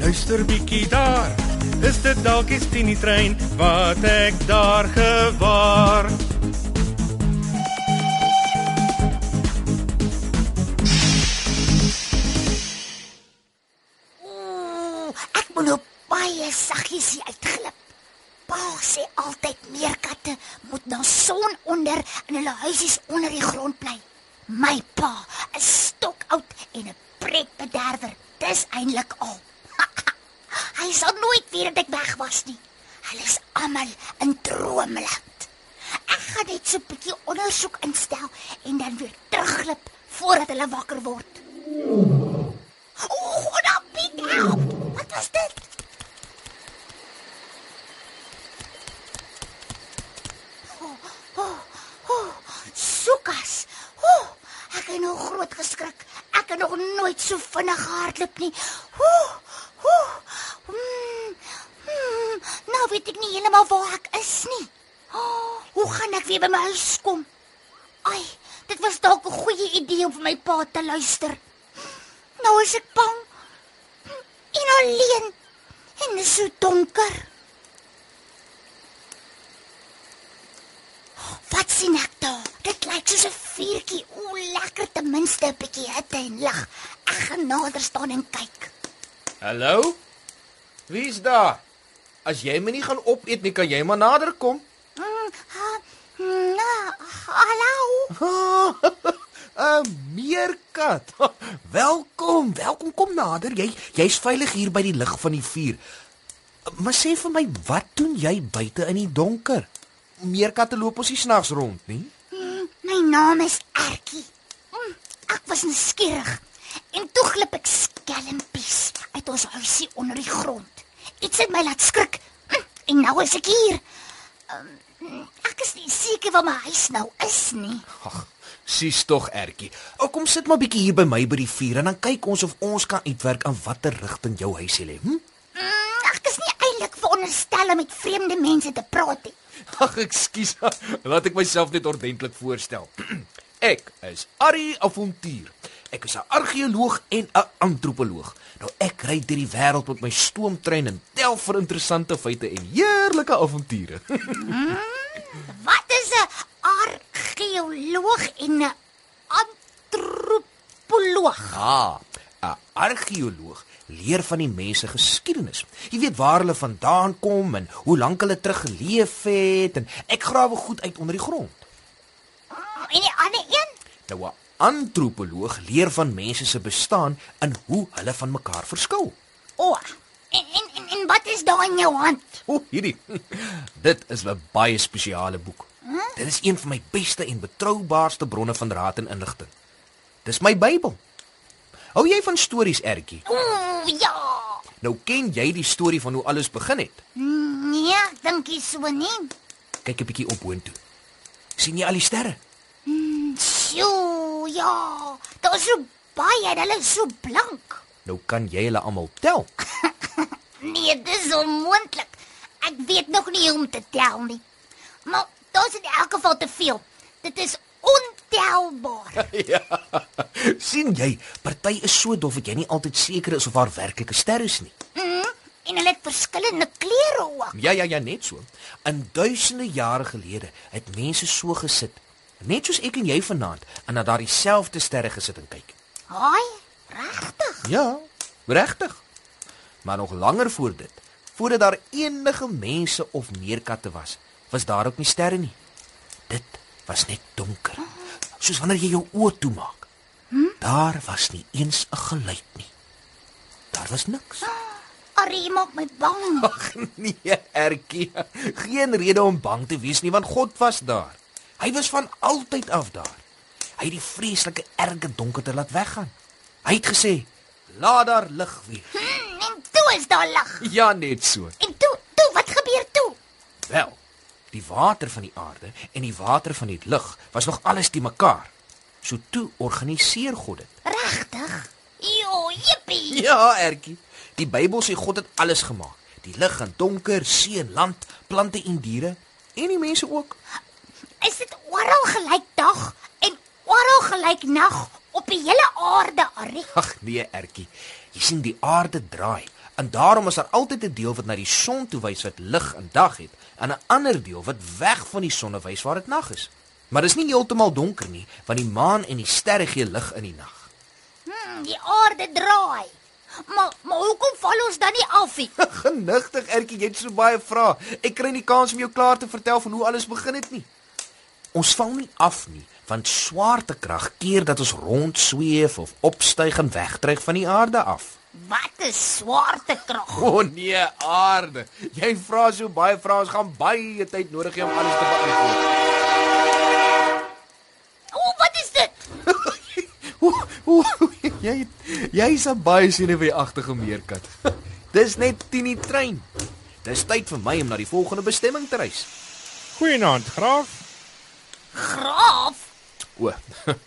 luister bietjie daar. Is dit dalk die Tini trein wat ek daar gewaar? Ooh, ek moet nou baie saggies hier uitglip. Pa sê altyd meerkatte moet na son onder in hulle huisies onder die grond bly. My pa is stokoud en 'n pretbederwer. Dis eintlik. Hy sal nooit weet dat ek weg was nie. Hulle is almal in droomland. Ek gaan net so 'n bietjie ondersoek instel en dan weer terugglip voordat hulle wakker word. Ooh, nou Piet, help! Wat was dit? Oh, oh, oh, Sukas. Oh, ek het nog groot geskrik. Ek het nog nooit so vinnig gehardloop nie. Oh, oh, mm, mm, nou weet ek nie heeltemal waar ek is nie. Oh, hoe gaan ek weer by my huis kom? Ai, dit was dalk 'n goeie idee om vir my pa te luister. Nou is ek bang. En alleen. En dit is so donker. Wat sien ek daar? Dit lyk soos 'n vuurtjie. O, lekker ten minste 'n bietjie hitte en lig. Ek gaan nader staan en kyk. Hallo? Wie's daar? As jy my nie gaan opeet nie, kan jy maar nader kom. Mm, mm, na, hallo. 'n Meerkat. Welkom, welkom kom nader. Jy jy's veilig hier by die lig van die vuur. Maar sê vir my, wat doen jy buite in die donker? Meerkatte loop ons nie snags rond nie. Mm, my naam is Ertjie. Mm, ek was nuuskierig en toe glip ek skelmpies uit ons huisie onder die grond. Iets het my laat skrik en nou is ek hier. Um, ek is nie seker waar my huis nou is nie. Ag, sies tog Ertjie. Ou kom sit maar bietjie hier by my by die vuur en dan kyk ons of ons kan uitwerk aan watter rigting jou huisie lê. Hm? Mm, ek is nie eintlik veronderstel om met vreemde mense te praat nie. Ag, ekskuus. Laat ek myself net ordentlik voorstel. ek is Ari Avontuur. Ek is 'n argeoloog en 'n antropoloog. Nou ek ry deur die wêreld met my stoomtrein en tel vir interessante feite en heerlike avonture. Wat is 'n argeoloog en 'n antropoloog? ah, 'n argeoloog leer van die mense geskiedenis. Jy weet waar hulle vandaan kom en hoe lank hulle terug geleef het en ek grawe goed uit onder die grond. Mm, En die ander een? Nou 'n antropoloog leer van mense se bestaan en hoe hulle van mekaar verskil. O. En, en en en wat is daar in jou hand? O, hierdie. Dit is 'n baie spesiale boek. Dit is een van my beste en betroubaarste bronne van raad en inligting. Dis my Bybel. Hou jy van stories, Ertjie? Ooh, ja. Nou ken jy die storie van hoe alles begin het. Nee, dink jy so nie. Kyk 'n bietjie op boontoe. sien jy al die sterre? Sjoe, ja. Daar is so baie en hulle is so blank. Nou kan jy hulle almal tel. Nee, dis onmoontlik. Ek weet nog nie hoe om te tel nie. Maar daar's in elk geval te veel. Dit is ontelbaar. ja. sien jy, party is so dof dat jy nie altyd seker is of haar werklike ster is nie. Mm, en hulle het verskillende kleure ook. Ja ja ja, net so. In duisende jare gelede het mense so gesit, net soos ek en jy vanaand, en na daardie selfde sterre gesit en kyk. Haai, regtig? Ja, regtig. Maar nog langer voor dit, voordat daar enige mense of meerkatte was, was daar ook nie sterre nie. Dit was net donker. Soos wanneer jy jou oë toemaak. Daar was nie eens 'n geluid nie. Daar was niks. Arrie maak my bang. Ag nee, Ertjie. Geen rede om bang te wees nie want God was daar. Hy was van altyd af daar. Hy het die vreeslike erge donkerte laat weggaan. Hy het gesê: "Laat daar lig wees." Hmm, en toe is daar lig. Ja, net so. En toe, toe wat gebeur toe? Wel, die water van die aarde en die water van die lug was nog alles te mekaar. So toe organiseer God dit. Regtig? Jo, jippie. Ja, Ertjie. Die Bybel sê God het alles gemaak. Die lig en donker, see en land, plante en diere en die mense ook. Is dit oral gelyk dag en oral gelyk nag op die hele aarde, Arrie? Ag nee, Ertjie. Jy sien die aarde draai en daarom is daar altyd 'n deel wat na die son toe wys wat lig en dag het en 'n ander deel wat weg van die son wys waar dit nag is. Maar dis nie heeltemal donker nie, want die maan en die sterre gee lig in die nag. Hmm, die aarde draai. Maar maar hoekom val ons dan nie af nie? Genigtig, Ertjie, jy het so baie vrae. Ek kry nie kans om jou klaar te vertel van hoe alles begin het nie. Ons val nie af nie, want swaartekrag keer dat ons rond sweef of opstyg en wegdryf van die aarde af. Wat 'n swaartekrag. O oh, nee, aarde. Jy vra so baie vrae, ons gaan baie tyd nodig hê om alles te beantwoord. O, wat is dit? Oeh, oeh, jy jy's 'n baie senuweeagtige meerkat. Dis net Tini trein. Dis tyd vir my om na die volgende bestemming te reis. Goeienaand, graaf. Graaf. O.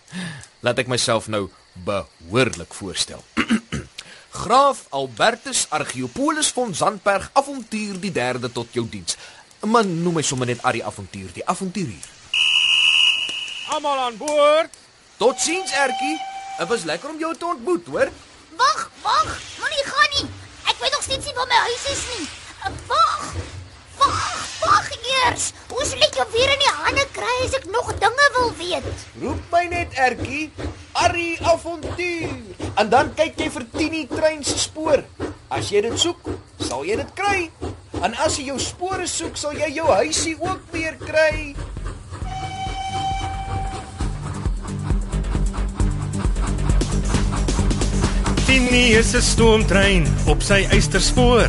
Laat ek myself nou behoorlik voorstel. Graaf Albertus Argeopolis von Zandberg, avontuur die 3de tot jou diens. Man noem my sommer net Arie Avontuur, die avonturier. Almal aan boord. Totsiens Ertjie. Dit was lekker om jou te ontmoet, hoor. Wag, wag. Moenie gaan nie. Ek weet nog steeds nie waar my huis is nie. Wag eers. Hoe sal ek jou weer in die hande kry as ek nog dinge wil weet? Roep my net Ertjie. Arie Avontuur. En dan kyk jy vir Tini trein se spoor. As jy dit soek, sal jy dit kry. En as jy jou spore soek, sal jy jou huisie ook weer kry. Tini is 'n stoomtrein op sy eysterspoor.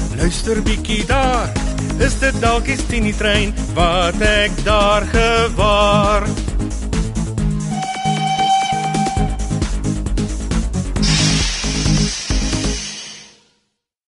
luister bietjie daar. Is dit dalk die Tini trein wat ek daar gewaar?